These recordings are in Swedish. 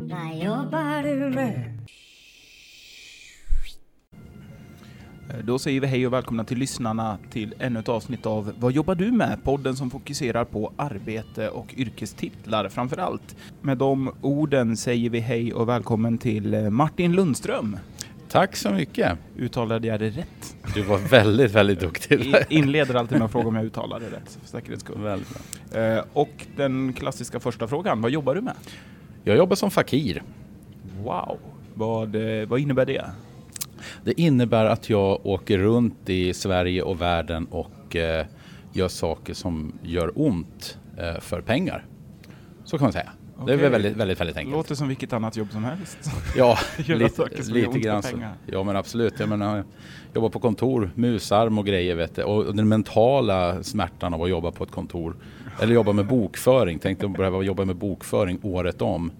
Vad jobbar du med? Då säger vi hej och välkomna till lyssnarna till ännu ett avsnitt av Vad jobbar du med? Podden som fokuserar på arbete och yrkestitlar framför allt. Med de orden säger vi hej och välkommen till eh, Martin Lundström. Tack så mycket. Uttalade jag det rätt? Du var väldigt, väldigt duktig. Inleder alltid med att fråga om jag uttalar det rätt, för säkerhets skull. Väldigt bra. Eh, Och den klassiska första frågan, vad jobbar du med? Jag jobbar som fakir. Wow, vad, eh, vad innebär det? Det innebär att jag åker runt i Sverige och världen och eh, gör saker som gör ont eh, för pengar. Så kan man säga. Det är väldigt, väldigt, väldigt enkelt. Låter som vilket annat jobb som helst. Ja, lite, lite grann så. pengar. Ja men absolut. Jag menar, jobba på kontor, musarm och grejer vet du. Och den mentala smärtan av att jobba på ett kontor. Eller jobba med bokföring. Tänk dig att behöva jobba med bokföring året om.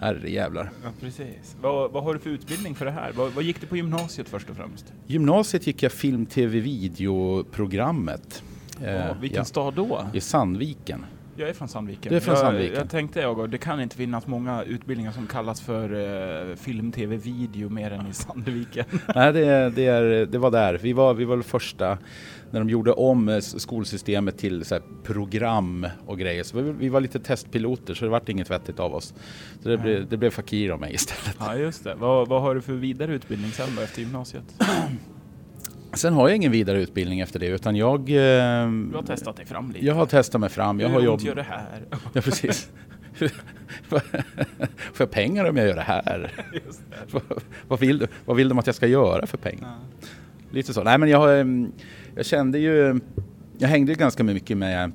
Herre jävlar. Ja, precis. Vad, vad har du för utbildning för det här? Vad, vad gick du på gymnasiet först och främst? Gymnasiet gick jag film, tv, videoprogrammet. Eh, Ja, vilken ja, stad då? I Sandviken. Jag är från Sandviken. Du är från jag, Sandviken. Jag tänkte jag, det kan inte finnas många utbildningar som kallas för eh, film, tv, video mer än i Sandviken. Nej, det, det, är, det var där. Vi var, vi var första när de gjorde om eh, skolsystemet till program och grejer. Så vi, vi var lite testpiloter så det vart inget vettigt av oss. Så det, blev, det blev fakir av mig istället. ja, just det. Vad, vad har du för vidare utbildning sen då, efter gymnasiet? Sen har jag ingen vidare utbildning efter det utan jag... Eh, Du har testat dig fram lite. jag har testat mig fram. Jag Hur har jobb... gör det här? Ja, precis. Får jag pengar om jag gör det här? Just det. vad, vill, vad vill de att jag ska göra för pengar? Ja. Lite så. Nej men jag, ehm, jag kände ju, jag hängde ju ganska mycket med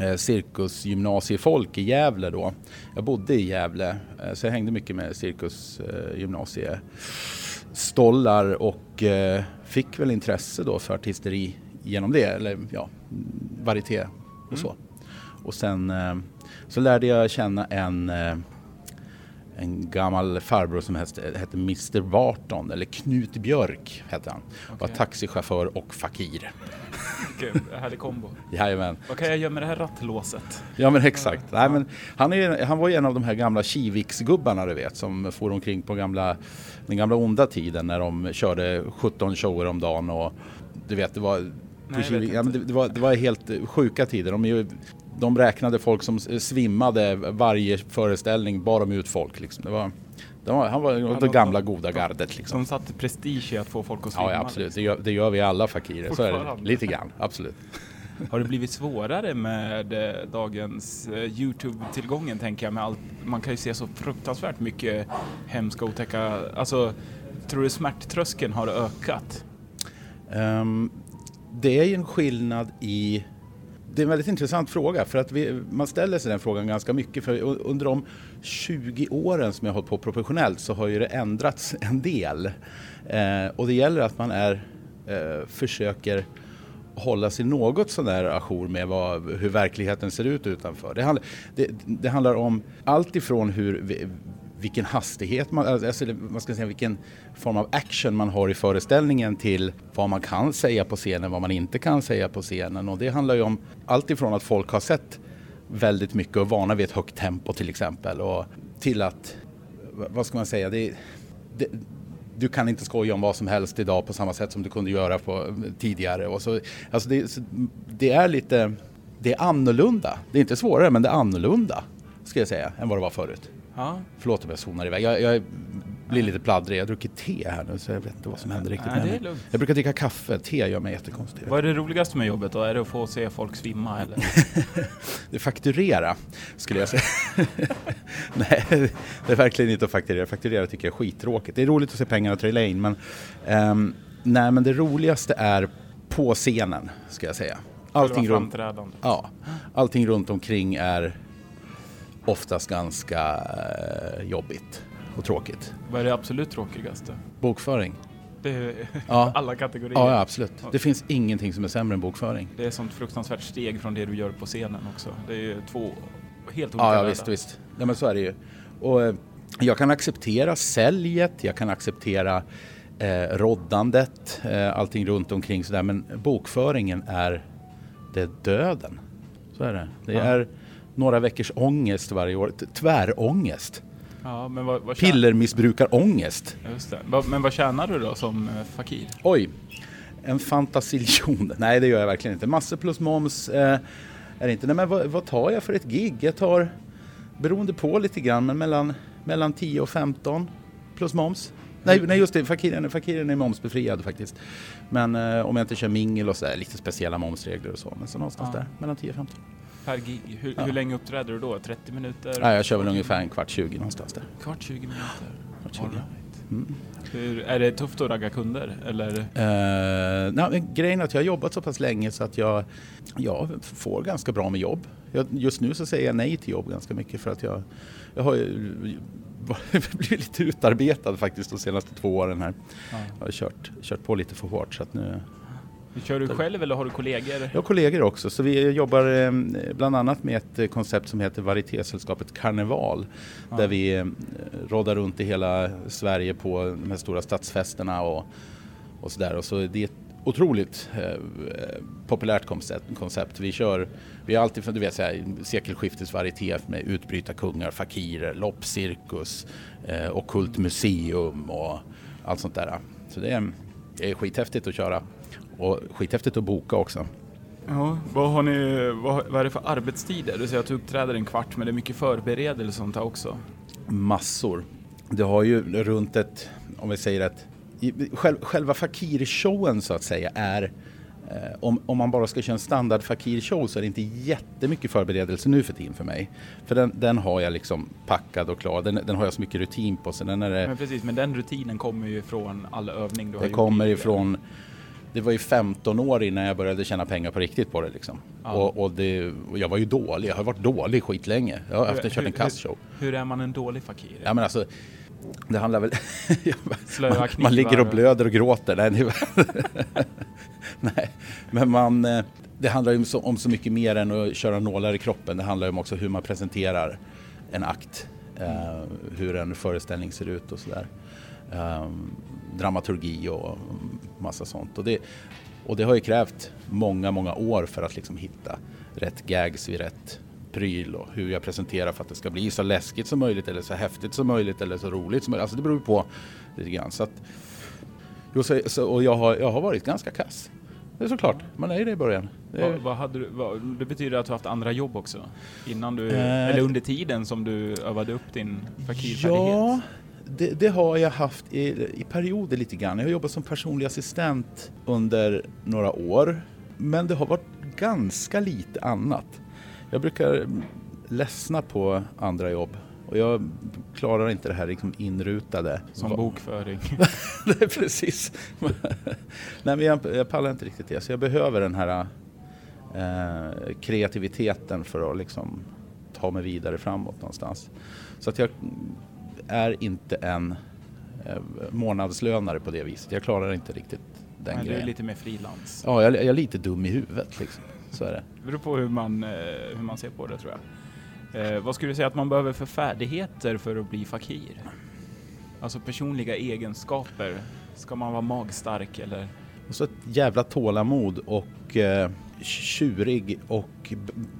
eh, cirkusgymnasiefolk i Gävle då. Jag bodde i Gävle eh, så jag hängde mycket med cirkusgymnasiestollar och eh, fick väl intresse då för artisteri genom det, eller ja, varieté och så. Och sen så lärde jag känna en en gammal farbror som hette, hette Mr Barton, eller Knut Björk hette han. Var Okej. taxichaufför och fakir. Okej, härlig kombo. Jajamän. Vad kan jag göra med det här rattlåset? Ja men exakt. Nej, men han, är, han var ju en av de här gamla Kiviks-gubbarna du vet som for omkring på gamla, den gamla onda tiden när de körde 17 shower om dagen och du vet det var Kivik, ja, det, det, var, det var helt sjuka tider. De, är ju, de räknade folk som svimmade varje föreställning, bar de ut folk liksom. Det var, var, han var Ja, det de- gamla de- goda gardet liksom. Som satte prestige i att få folk att svimma. Ja, absolut, det gör, det gör vi alla fakirer. Så är det. Lite grann, absolut. Har det blivit svårare med eh, dagens eh, Youtube-tillgången tänker jag med allt? Man kan ju se så fruktansvärt mycket hemska otäcka, alltså tror du smärttröskeln har ökat? Ehm, det är ju en skillnad i... Det är en väldigt intressant fråga för att vi, man ställer sig den frågan ganska mycket för under de 20 åren som jag har hållit på professionellt så har ju det ändrats en del. Eh, och det gäller att man är, eh, försöker hålla sig något sådär ajour med vad, hur verkligheten ser ut utanför. Det handlar, det, det handlar om allt ifrån hur, vi- vilken hastighet man, alltså, alltså man ska säga, vilken form av action man har i föreställningen till vad man kan säga på scenen, vad man inte kan säga på scenen. Och det handlar ju om allt ifrån att folk har sett väldigt mycket och är vana vid ett högt tempo till exempel och till att, vad ska man säga, det, det, du kan inte skoja om vad som helst idag på samma sätt som du kunde göra på, tidigare. Och så, alltså det, så det är lite, det är annorlunda. Det är inte svårare men det är annorlunda, ska jag säga, än vad det var förut. Ja, Förlåt om jag zonar iväg. Jag, jag blir lite pladdrig. Jag har druckit te här nu så jag vet inte vad som händer riktigt Nej, det är lugnt. Jag brukar dricka kaffe. Te gör mig jättekonstig. vad är det roligaste med jobbet då? Är det att få se folk svimma eller? Det fakturera, skulle jag säga. Nej, det är verkligen inte att fakturera. Fakturera tycker jag är skittråkigt. Det är roligt att se pengarna trilla in, men, ehm, nej, men det roligaste är på scenen, ska jag säga. Allting runt, ja, allting runt omkring är oftast ganska eh, jobbigt och tråkigt. Vad är det absolut tråkigaste? Bokföring. Det är Ja. alla kategorier. Ja, absolut. Det finns ingenting som är sämre än bokföring. Det är ett sånt fruktansvärt steg från det du gör på scenen också. Det är ju två helt olika Ja, ja visst, visst. Ja, men så är det ju. Och, eh, jag kan acceptera säljet, jag kan acceptera eh, roddandet, eh, allting runt omkring sådär. Men bokföringen är, det är döden. Så är det. Det är några veckors ångest varje år. Tvärångest. Ja, men vad, vad Pillermissbrukarångest. Just det. Va- Men vad tjänar du då som eh, fakir? Oj, en fantasiljon. Nej, det gör jag verkligen inte. Massor plus moms eh, är det inte. Nej, men vad, vad tar jag för ett gig? Jag tar, beroende på lite grann, men mellan, mellan 10 och 15 plus moms. Nej, nej just det, fakiren, fakiren är momsbefriad faktiskt. Men eh, om jag inte kör mingel och så där, lite speciella momsregler och så. Men så någonstans Ja. där, mellan 10 och 15. Per gig? Hur, Ja. hur länge uppträder du då? 30 minuter? Nej, jag kör väl ungefär en kvart 20 någonstans där. Kvart, 20 minuter. Kvart 20. All right. Mm. Hur, är det tufft att ragga kunder? Eller? Eh, nej, grejen är att jag har jobbat så pass länge så att jag, jag får ganska bra med jobb. Jag, just nu så säger jag nej till jobb ganska mycket för att jag, jag har blivit lite utarbetad faktiskt de senaste två åren här. Ja. Jag har kört, kört på lite för hårt så att nu... Kör du själv eller har du kollegor? Jag har kollegor också så vi jobbar eh, bland annat med ett eh, koncept som heter Varietésällskapet Karneval. Ja. Där vi eh, råddar runt i hela Sverige på de här stora stadsfesterna och, och sådär. Och så är det ett otroligt eh, populärt koncept. Vi kör, vi har alltid du vet, så här, sekelskiftets varieté med utbrytarkungar, fakirer, loppcirkus, eh, ockult museum och allt sånt där. Så det är, det är skithäftigt att köra och skithäftigt att boka också. Ja, vad, har ni, vad, vad är det för arbetstider? Du säger att du uppträder en kvart men det är mycket förberedelse och sånt här också. Massor. Det har ju runt ett, om vi säger att själv, själva Fakir-showen så att säga är eh, om, om man bara ska köra en standard Fakir-show så är det inte jättemycket förberedelse nu för tiden för mig. För den, den har jag liksom packad och klar. Den, den har jag så mycket rutin på så den är det Men precis, men den rutinen kommer ju från all övning du har Det gjort kommer tidigare. ifrån det var ju 15 år innan jag började tjäna pengar på riktigt på det liksom. Ja. Och, och, det, och jag var ju dålig, jag har varit dålig skitlänge. Jag har haft kört en kastshow. Hur, hur är man en dålig fakir? Ja men alltså, det handlar väl... Man, man ligger och blöder och gråter. Nej, nej men man... eh, Det handlar ju om så, om så mycket mer än att köra nålar i kroppen. Det handlar ju om också hur man presenterar en akt. Eh, hur en föreställning ser ut och sådär. Eh, dramaturgi och massa sånt. Och det, och det har ju krävt många, många år för att liksom hitta rätt gags vid rätt pryl och hur jag presenterar för att det ska bli så läskigt som möjligt eller så häftigt som möjligt eller så roligt som möjligt. Alltså det beror ju på lite grann. Så att, jo, så, så, och jag har, jag har varit ganska kass. Det är såklart, man är ju det i början. Det Vad, vad hade du, vad, det betyder att du har haft andra jobb också? Innan du, Eh. eller under tiden som du övade upp din fakirfärdighet? Ja, det, det har jag haft i, i perioder lite grann. Jag har jobbat som personlig assistent under några år. Men det har varit ganska lite annat. Jag brukar ledsna på andra jobb. Och jag klarar inte det här liksom inrutade. Som Va- bokföring? Nej, precis. Nej, men jag, jag pallar inte riktigt det. Så jag behöver den här eh, kreativiteten för att liksom ta mig vidare framåt någonstans. Så att jag är inte en eh, månadslönare på det viset. Jag klarar inte riktigt den Men du är grejen. lite mer frilans. Ja, jag, jag är lite dum i huvudet liksom. Så är det. Det beror på hur man, eh, hur man ser på det tror jag. Eh, vad skulle du säga att man behöver för färdigheter för att bli fakir? Alltså personliga egenskaper. Ska man vara magstark eller? Och så ett jävla tålamod och eh, tjurig och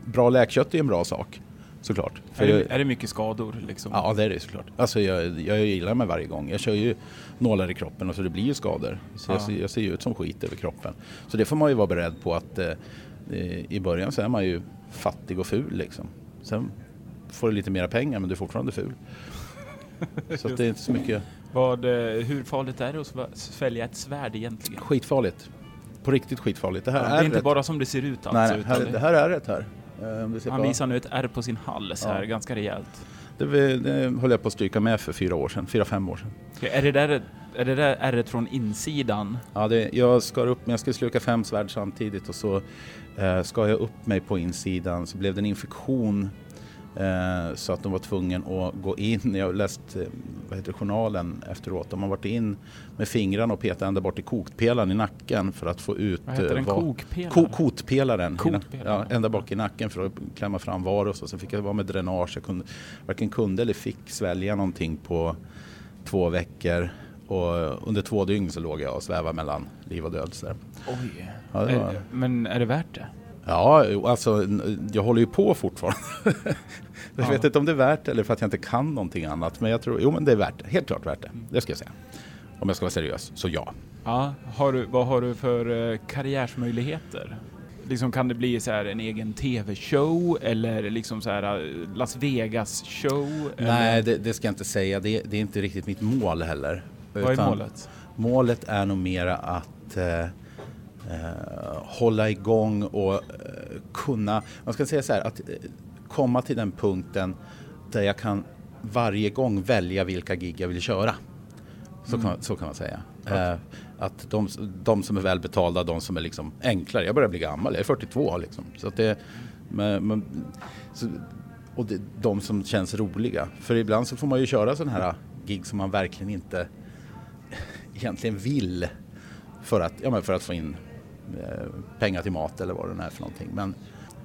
bra läkkött är en bra sak. Såklart. Är det, jag- är det mycket skador liksom? Ja, det är det såklart. Alltså jag, jag gillar mig varje gång. Jag kör ju nålar i kroppen och så det blir ju skador. Så jag, Ja. ser, jag ser ju ut som skit över kroppen. Så det får man ju vara beredd på att eh, eh, i början så är man ju fattig och ful liksom. Sen får du lite mera pengar men du är fortfarande ful. Så det är inte så mycket Vad, eh, hur farligt är det att svälja ett svärd egentligen? skitfarligt. På riktigt skitfarligt. Det här Ja, det är, är inte rätt. bara som det ser ut alltså? Nej, här, det här är rätt här. Eh, Han visar nu ett R på sin hals här, Ja. ganska rejält. det, det höll jag på att stryka med för fyra år sedan, fyra, fem år sedan. Okej, Är det där, är det där ärret från insidan? Ja, det, jag skar upp mig, jag skulle sluka fem svärd samtidigt och så eh, skar jag upp mig på insidan så blev det en infektion så att de var tvungen att gå in, jag har läst eh, vad heter journalen efteråt, de har varit in med fingrarna och petat ända bort i kokpelaren i nacken för att få ut Vad heter eh, den? vad- Kokpelare? Ko, kotpelaren, Kotpelaren. ja, ända bak i nacken för att klämma fram varus och sen fick jag vara med dränage. Jag kunde, varken kunde eller fick svälja någonting på två veckor och under två dygn så låg jag och svävade mellan liv och död. Så där. Oj. Ja, var- men är det värt det? Ja, alltså jag håller ju på fortfarande. Jag Ja. vet inte om det är värt eller för att jag inte kan någonting annat. Men jag tror, jo men det är värt det. Helt klart värt det. Det ska jag säga. Om jag ska vara seriös, så ja. Ja, har du, vad har du för eh, karriärsmöjligheter? Liksom kan det bli så här en egen TV-show eller liksom så här eh, Las Vegas-show? Nej, det, det ska jag inte säga. Det, det är inte riktigt mitt mål heller. Vad är målet? Målet är nog mera att eh, eh, hålla igång och eh, kunna, man ska säga så här, att eh, komma till den punkten där jag kan varje gång välja vilka gig jag vill köra. Så, Mm. kan, så kan man säga. Eh, att de, de som är välbetalda, de som är liksom enklare. Jag börjar bli gammal, jag är 42 liksom. Så att det, men, men, så, och det, de som känns roliga. För ibland så får man ju köra sådana här gig som man verkligen inte egentligen vill för att, ja, men för att få in pengar till mat eller vad det nu är för någonting. Men,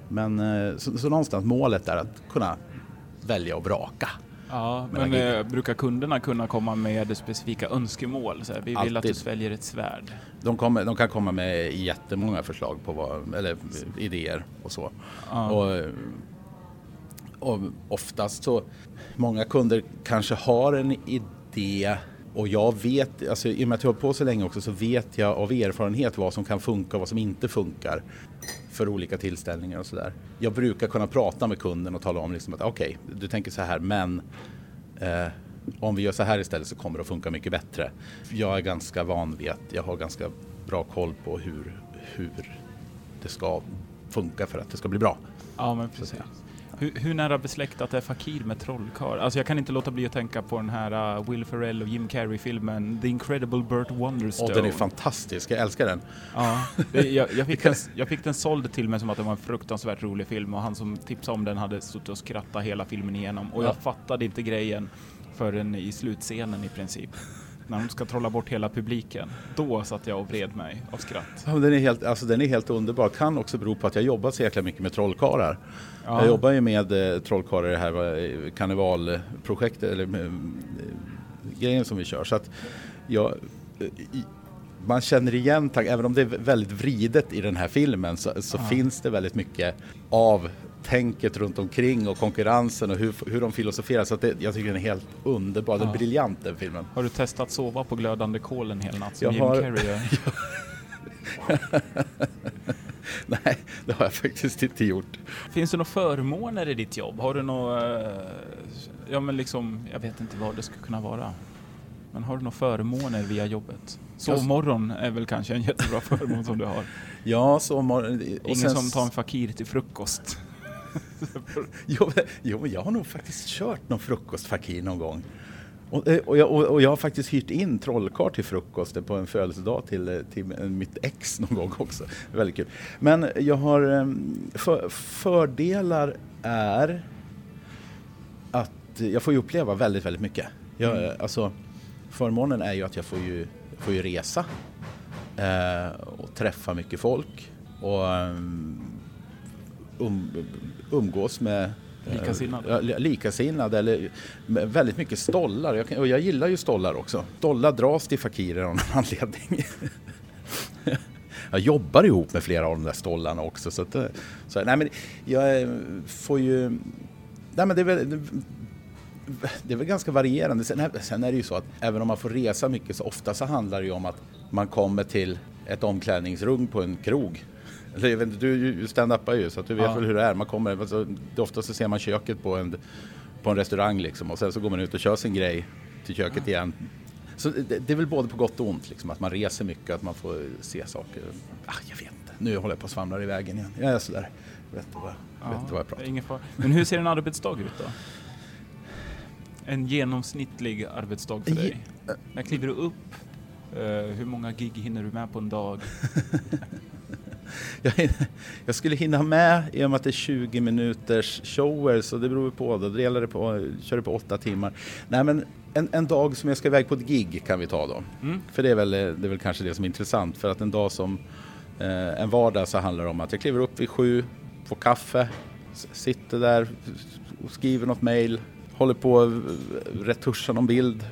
men eh, så, så någonstans målet är att kunna välja och vraka. Ja, Men eh, brukar kunderna kunna komma med specifika önskemål? Så här, vi vill att du Alltid. sväljer ett svärd. De, kommer, de kan komma med jättemånga förslag på vad, eller idéer och så. Ja. Och, och oftast så, många kunder kanske har en idé och jag vet, alltså, i och med att jag har på så länge också så vet jag av erfarenhet vad som kan funka och vad som inte funkar för olika tillställningar och sådär. Jag brukar kunna prata med kunden och tala om liksom att okej, du tänker så här men eh, om vi gör så här istället så kommer det att funka mycket bättre. Jag är ganska van vid att jag har ganska bra koll på hur, hur det ska funka för att det ska bli bra. Ja, men precis. Hur, hur nära besläktat är Fakir med Trollkarl? Alltså jag kan inte låta bli att tänka på den här uh, Will Ferrell och Jim Carrey-filmen The Incredible Burt Wonderstone. Och den är fantastisk, jag älskar den. Ja, det, jag, jag, fick den, jag fick den såld till mig som att det var en fruktansvärt rolig film och han som tipsade om den hade suttit och skrattat hela filmen igenom och jag Ja. fattade inte grejen förrän i slutscenen i princip. När de ska trolla bort hela publiken. Då satt jag och vred mig av skratt. Ja, Den är, helt, alltså, den är helt underbar. Kan också bero på att jag jobbat så jäkla mycket med trollkarlar. Ja. Jag jobbar ju med eh, trollkarlar i det här karnevalprojektet, eller med, eh, grejen som vi kör. Så att jag, eh, i, man känner igen, även om det är väldigt vridet i den här filmen, så, så Ja. finns det väldigt mycket av tänket runt omkring och konkurrensen och hur, hur de filosoferar. Så att det, jag tycker den är helt underbar. Den är Ja. briljant den filmen. Har du testat sova på glödande kol en hel natt som Jag Jim har- Carrey gör? Nej, det har jag faktiskt inte gjort. Finns det några förmåner i ditt jobb? Har du några, eh, ja men liksom, jag vet inte vad det skulle kunna vara. Men har du några förmåner via jobbet? Sovmorgon är väl kanske en jättebra förmån som du har. Ja, och Ingen sen- som tar en fakir till frukost. Jo, jo, jag har nog faktiskt kört någon frukostfakir någon gång. Och, eh, och, jag, och, jag har faktiskt hyrt in trollkarl till frukosten på en födelsedag till, eh, till mitt ex någon gång också. Väldigt kul. Men jag har... ehm, För, fördelar är att jag får ju uppleva väldigt, väldigt mycket. Jag, Mm. eh, alltså, förmånen är ju att jag får ju, får ju resa eh, och träffa mycket folk. Och ehm, um, umgås med eh, Likasinnade. ja, likasinnade eller väldigt mycket stollar. Jag, kan, och jag gillar ju stollar också. Stollar dras till fakirer av någon anledning. jag jobbar ihop med flera av de där stollarna också. Så, att, eh, så nej, men jag eh, får ju... Nej, men det är väl, det är väl ganska varierande. Sen är, sen är det ju så att även om man får resa mycket så ofta så handlar det ju om att man kommer till ett omklädningsrum på en krog. Eller, jag vet inte, du stand-upar ju så att du vet Ja. väl hur det är. Man kommer, alltså, ofta så ser man köket på en, på en restaurang liksom och sen så går man ut och kör sin grej till köket igen. Så det, det är väl både på gott och ont liksom, att man reser mycket, att man får se saker. Ah, jag vet inte, nu håller jag på att svamla i vägen igen. Jag är sådär, jag vet inte vad, jag vet inte vad jag pratar ingen fara. Men hur ser en arbetsdag ut då? En genomsnittlig arbetsdag för dig? När kliver du upp? Eh, hur många gig hinner du med på en dag? Jag, jag skulle hinna med i och med att det är 20 minuters shower så det beror på. Då, gäller det på, kör det på åtta timmar. Nej men en, en dag som jag ska iväg på ett gig kan vi ta då. Mm. För det är, väl, det är väl kanske det som är intressant. För att en dag som eh, en vardag så handlar det om att jag kliver upp vid sju, får kaffe, sitter där och skriver något mail, håller på att retuscha någon bild,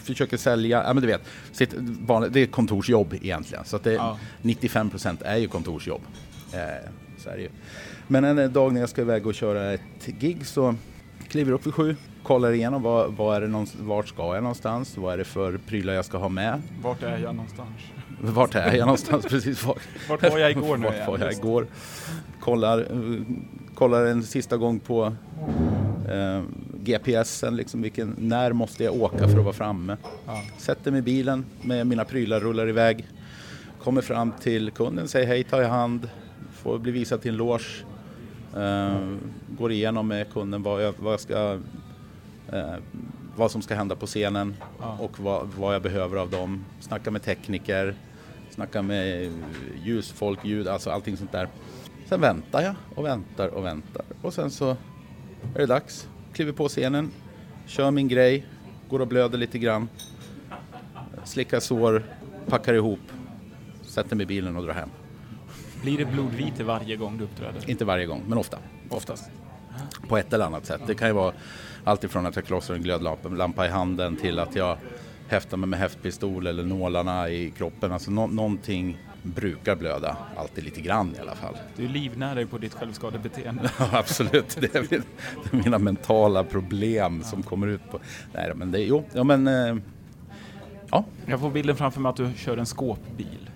försöker sälja, ja men du vet, sitter, vanligt, det är kontorsjobb egentligen. Så att det, Ja. 95% är ju kontorsjobb. Eh, så är det ju. Men en dag när jag ska iväg och köra ett gig så kliver upp vid sju, kollar igenom vad, vad är det vart ska jag någonstans, vad är det för prylar jag ska ha med, Vart är jag någonstans? vart är jag någonstans precis, vart, Vart var jag igår nu vart var jag igår. Kollar, eh, kollar en sista gång på eh, GPSen, liksom vilken, när måste jag åka för att vara framme. Ja. Sätter mig i bilen med mina prylar, rullar iväg. Kommer fram till kunden, säger hej, tar i hand, får bli visad till en loge. Eh, går igenom med kunden vad, jag, vad, jag ska, eh, vad som ska hända på scenen Ja. och vad, vad jag behöver av dem. Snackar med tekniker, snackar med ljusfolk, ljud, alltså allting sånt där. Sen väntar jag och väntar och väntar och sen så är det dags. Kliver på scenen, kör min grej, går och blöder lite grann. Slickar sår, packar ihop, sätter mig i bilen och drar hem. Blir det blodvite varje gång du uppträder? Inte varje gång, men ofta. Oftast. På ett eller annat sätt. Det kan ju vara allt ifrån att jag klossar en glödlampa lampa i handen till att jag häftar mig med häftpistol eller nålarna i kroppen. Alltså nå- någonting brukar blöda, alltid lite grann i alla fall. Du livnär dig på ditt självskadebeteende. Ja, absolut. Det är, min- det är mina mentala problem som kommer ut på... Nej, men det... Jo, ja men... Eh, ja, Jag får bilden framför mig att du kör en skåpbil.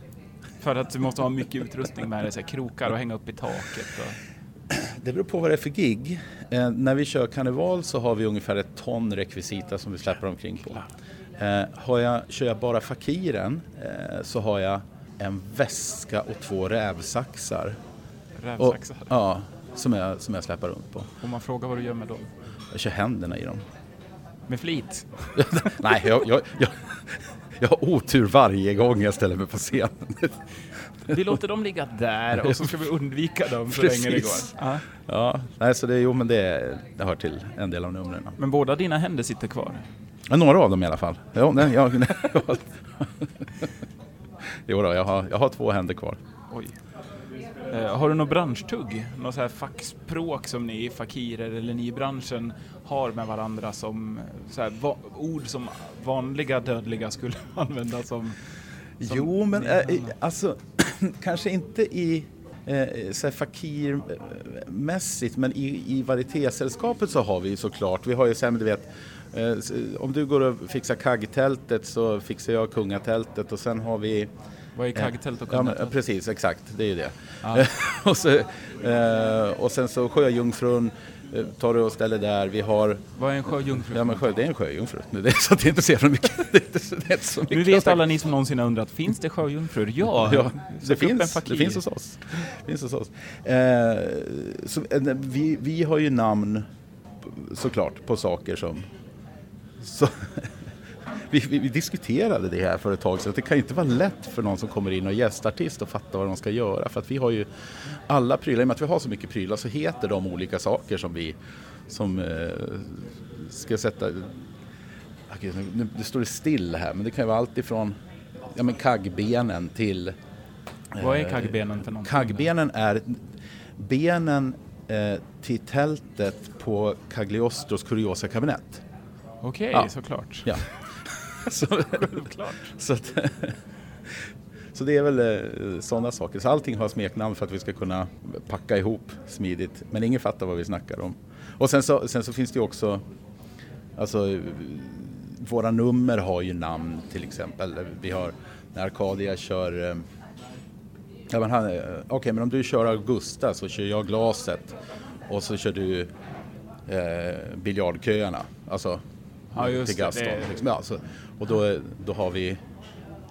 För att du måste ha mycket utrustning med dig, så här krokar och hänga upp i taket. Och... Det beror på vad det är för gig. Eh, när vi kör karneval så har vi ungefär ett ton rekvisita som vi släpper omkring på. Eh, har jag, kör jag bara fakiren eh, så har jag en väska och två rävsaxar. Och, Rävsaxar. ja, som jag, som jag släpar runt på. Om man frågar vad du gör med dem? Jag kör händerna i dem. Med flit? Nej, jag, jag, jag, jag har otur varje gång jag ställer mig på scenen. Vi låter dem ligga där och så ska vi undvika dem så Precis. länge det går. Ja. Ja, nej, så det, jo, men det, det hör till en del av numren. Men båda dina händer sitter kvar? Ja, några av dem i alla fall. Jo, nej, jag, nej, jo då, jag, har, jag har två händer kvar. Oj. Eh, har du något branschtugg? Något så här fackspråk som ni fakirer eller ni i branschen har med varandra som så här, va, ord som vanliga dödliga skulle använda som... som Jo, men äh, alltså kanske inte i eh, så här fakirmässigt, men i, i varietésällskapet så har vi såklart, vi har ju sen, du vet, eh, om du går och fixar kaggtältet så fixar jag kungatältet och sen har vi Vad är kaggtält och Ja, kungatält? precis, exakt, det är ju det. Ja. och, så, eh, och sen så sjöjungfrun eh, tar du och ställer där, vi har Vad är en sjöjungfru? Ja men sjö, det är en sjöjungfru. Det är så att det inte så jävla mycket. Det är inte det är så mycket Nu vet alla ni som någonsin har undrat, finns det sjöjungfrur? Ja, Ja, det finns, det finns hos oss. Det finns hos oss. Eh, så, eh, vi, vi har ju namn såklart på saker som... Så, vi, vi, vi diskuterade det här för ett tag sedan, att det kan inte vara lätt för någon som kommer in och är gästartist och fatta vad de ska göra. För att vi har ju alla prylar, i och med att vi har så mycket prylar så heter de olika saker som vi som eh, ska sätta... Okej, nu, nu, står det still här, men det kan ju vara allt ifrån ja, men kaggbenen till Vad är Eh, kaggbenen för någonting? Kaggbenen är benen eh, till tältet på Cagliostros kuriosa kabinett. Okej, Ja. såklart. Ja. så, Självklart. så, att, så det är väl eh, sådana saker. Så allting har smeknamn för att vi ska kunna packa ihop smidigt. Men ingen fattar vad vi snackar om. Och sen så, sen så finns det ju också, alltså våra nummer har ju namn till exempel. Vi har, när Arcadia kör eh, Ja, men han, eh, Okej, men om du kör Augusta så kör jag glaset och så kör du eh, biljardköerna. Alltså Ja, just till Gaston. det- Liksom. Ja, så, och då, då har vi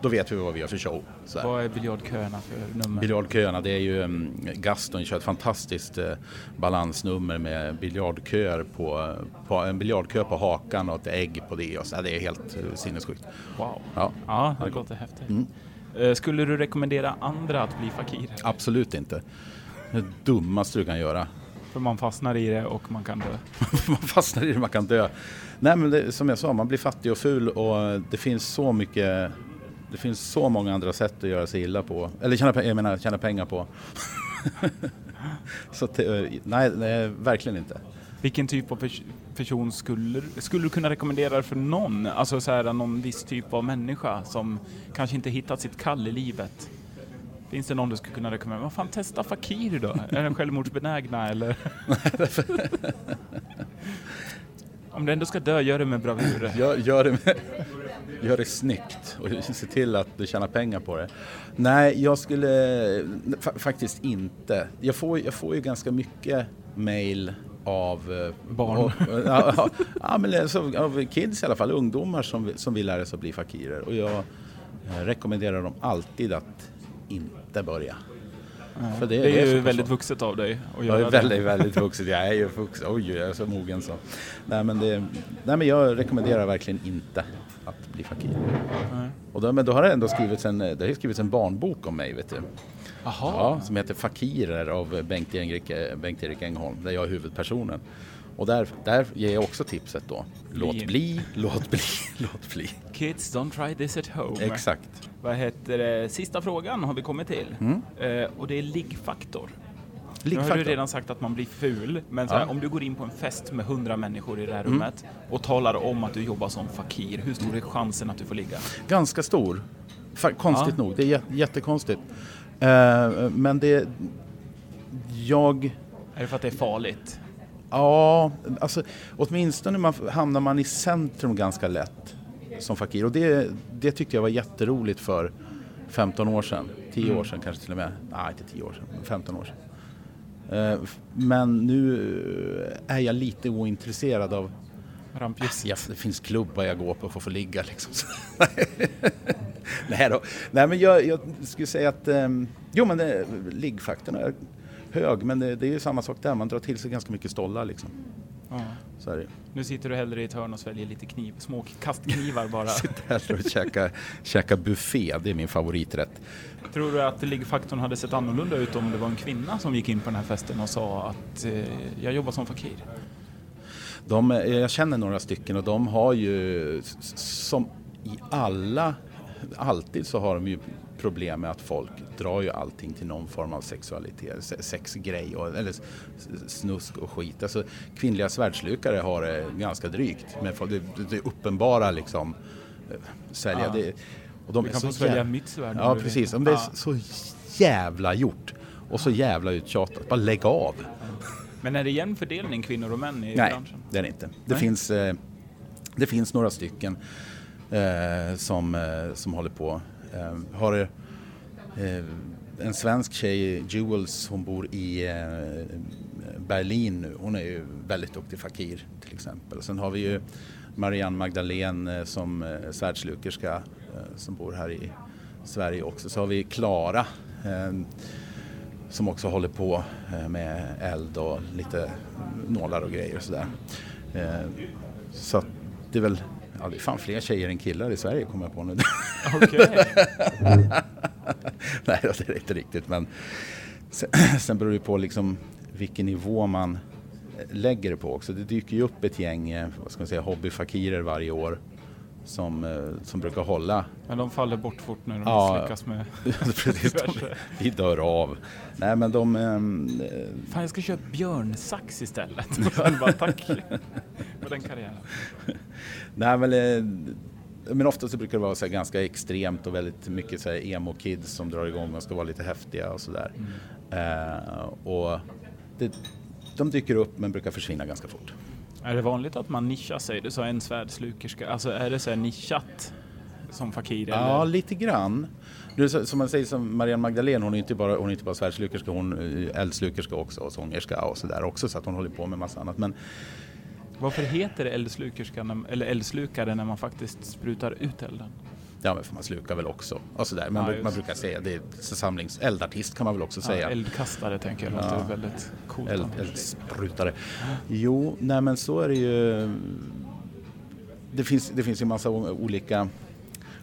då vet vi vad vi gör för show. Så här. Vad är biljardköerna för nummer? Biljardköerna, det är ju um, Gaston kör ett fantastiskt eh, balansnummer med biljardköer på, på en biljardkö på hakan och ett ägg på det. Och så, det är helt uh, sinnessjukt. Wow. Ja, Ja, det låter häftigt. Mm. Eh, Skulle du rekommendera andra att bli fakirer? absolut inte. Det dummaste du kan göra. För man fastnar i det och man kan dö. man fastnar i det, man kan dö. Nej men det, som jag sa, man blir fattig och ful och det finns så mycket det finns så många andra sätt att göra sig illa på. Eller tjäna, jag menar, tjäna pengar på. så eh, nej, nej, verkligen inte. Vilken typ av pers- person skulle, skulle du kunna rekommendera för någon? Alltså så här, någon viss typ av människa som kanske inte hittat sitt kall i livet. Finns det någon du skulle kunna rekommendera? Vad fan, testa fakir då. Är den självmordsbenägna eller? Om du ändå ska dö, gör det med bravur. Gör, gör, det, med, gör det snyggt och se till att du tjänar pengar på det. Nej, jag skulle fa faktiskt inte. Jag får, jag får ju ganska mycket mail av eh, Barn. Och, ja, ja, men alltså, av kids i alla fall, ungdomar som, som vill lära sig att bli fakirer. Och jag eh, rekommenderar dem alltid att inte börja. För det, det är, är ju väldigt vuxet av dig att göra Jag är väldigt, väldigt vuxet. Jag är ju vuxen. Oj, jag är så mogen så. Nej men, det, nej, men jag rekommenderar verkligen inte att bli fakir. Nej. Och då, men då har det ändå skrivits en, det har skrivits en barnbok om mig, vet du. Aha. Ja, som heter Fakirer av Bengt-Erik Bengt Engholm, där jag är huvudpersonen. Och där, där ger jag också tipset då. Låt bli, låt bli, låt bli. Kids don't try this at home. Exakt. Vad heter det? Sista frågan har vi kommit till. Mm. Eh, och det är liggfaktor. Nu har du redan sagt att man blir ful, men här, om du går in på en fest med hundra människor i det här mm. rummet och talar om att du jobbar som fakir, hur stor är chansen att du får ligga? Ganska stor. Konstigt ja. nog, det är jättekonstigt. Uh, men det... Jag... Är det för att det är farligt? Ja, alltså åtminstone man, hamnar man i centrum ganska lätt som fakir. Och det, det tyckte jag var jätteroligt för 15 år sedan. 10 mm. år sedan kanske till och med. Nej, inte 10 år sedan, 15 år sedan. Men nu är jag lite ointresserad av Rampljuset. Ja, det finns klubbar jag går på för att få ligga liksom. Nej då. Nej men jag, jag skulle säga att, um, jo men det, liggfaktorn är hög men det, det är ju samma sak där, man drar till sig ganska mycket stollar liksom. Ja. Så är det. Nu sitter du hellre i ett hörn och sväljer lite kniv, små kastknivar bara. sitter hellre och käkar, käkar buffé, det är min favoriträtt. Tror du att liggfaktorn hade sett annorlunda ut om det var en kvinna som gick in på den här festen och sa att eh, jag jobbar som fakir? De, jag känner några stycken och de har ju som i alla, alltid så har de ju problem med att folk drar ju allting till någon form av sexualitet, sexgrej och, eller snusk och skit. Alltså, kvinnliga svärdslukare har det ganska drygt. Men det, det uppenbara liksom, eh, sälja. Ah. Det, och de du kan få svälja mitt svärd. Ja, precis. Men det är så jävla gjort och så jävla uttjatat. Bara lägg av. Men är det jämn fördelning kvinnor och män i Nej, branschen? Nej, det är det inte. Det finns, eh, det finns några stycken eh, som, eh, som håller på. Ehm, eh, har eh, en svensk tjej, Jules, hon bor i eh, Berlin nu. Hon är ju väldigt duktig fakir till exempel. Sen har vi ju Marianne Magdalene eh, som eh, svärdslukerska eh, som bor här i Sverige också. Så har vi Klara ehm, som också håller på eh, med eld och lite nålar och grejer och sådär. Eh, så det är väl, ja det är fan fler tjejer än killar i Sverige kommer jag på nu. Okej. Nej det är inte riktigt men sen, sen beror det på liksom vilken nivå man lägger det på också. Det dyker ju upp ett gäng, eh, vad ska man säga, hobbyfakirer varje år som, eh, som brukar hålla. Men de faller bort fort när de ja, misslyckas med precis, de, Vi dör av. Nej men de... Ähm, Fan jag ska köra björnsax istället. bara, tack för den karriären. Nej men, eh, men ofta så brukar det vara så ganska extremt och väldigt mycket så emo-kids som drar igång och ska vara lite häftiga och sådär. Mm. Uh, och det, de dyker upp men brukar försvinna ganska fort. Är det vanligt att man nischar sig? Du sa en svärdslukerska. Alltså är det så här nischat som fakir? Ja, eller? lite grann. Du, som man säger som Marianne Magdalene, hon är inte bara, hon är inte bara svärdslukerska, hon är eldslukerska också och sångerska och sådär också så att hon håller på med massa annat. Men, varför heter det eldslukerska eller eldslukare när man faktiskt sprutar ut elden? Ja, men för man slukar väl också. Och sådär. Man, ja, man brukar säga det är samlings eldartist kan man väl också säga. Ja, eldkastare tänker jag låter ja. väldigt coolt. Eld, eldsprutare. Jo, nej men så är det ju. Det finns, det finns ju massa olika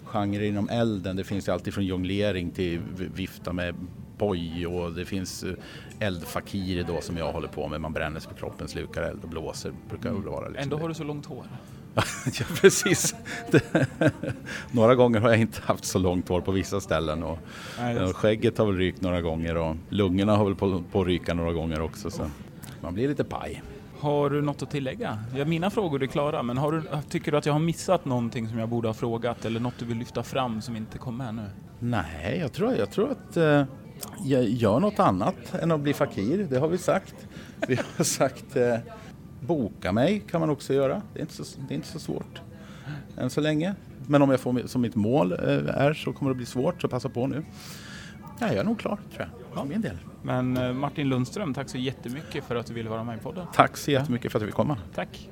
genrer inom elden. Det finns ju alltid från jonglering till vifta med boj och det finns eh, eldfakir då som jag håller på med. Man bränner sig på kroppen, slukar eld och blåser. Brukar mm. vara liksom Ändå har du så långt hår. ja, precis. några gånger har jag inte haft så långt hår på vissa ställen. Och, Nej, skägget har väl rykt några gånger och lungorna har väl på, på ryka några gånger också. Så man blir lite paj. Har du något att tillägga? Ja, mina frågor är klara, men du, tycker du att jag har missat någonting som jag borde ha frågat eller något du vill lyfta fram som inte kom med nu? Nej, jag tror, jag tror att eh, jag gör något annat än att bli fakir. Det har vi sagt. Vi har sagt eh, Boka mig kan man också göra. Det är inte så, det är inte så svårt än så länge. Men om jag får som mitt mål eh, är så kommer det bli svårt, så passa på nu. Ja, jag är nog klar tror jag, för min del. Men eh, Martin Lundström, tack så jättemycket för att du ville vara med i podden. Tack så jättemycket för att du fick komma. Tack.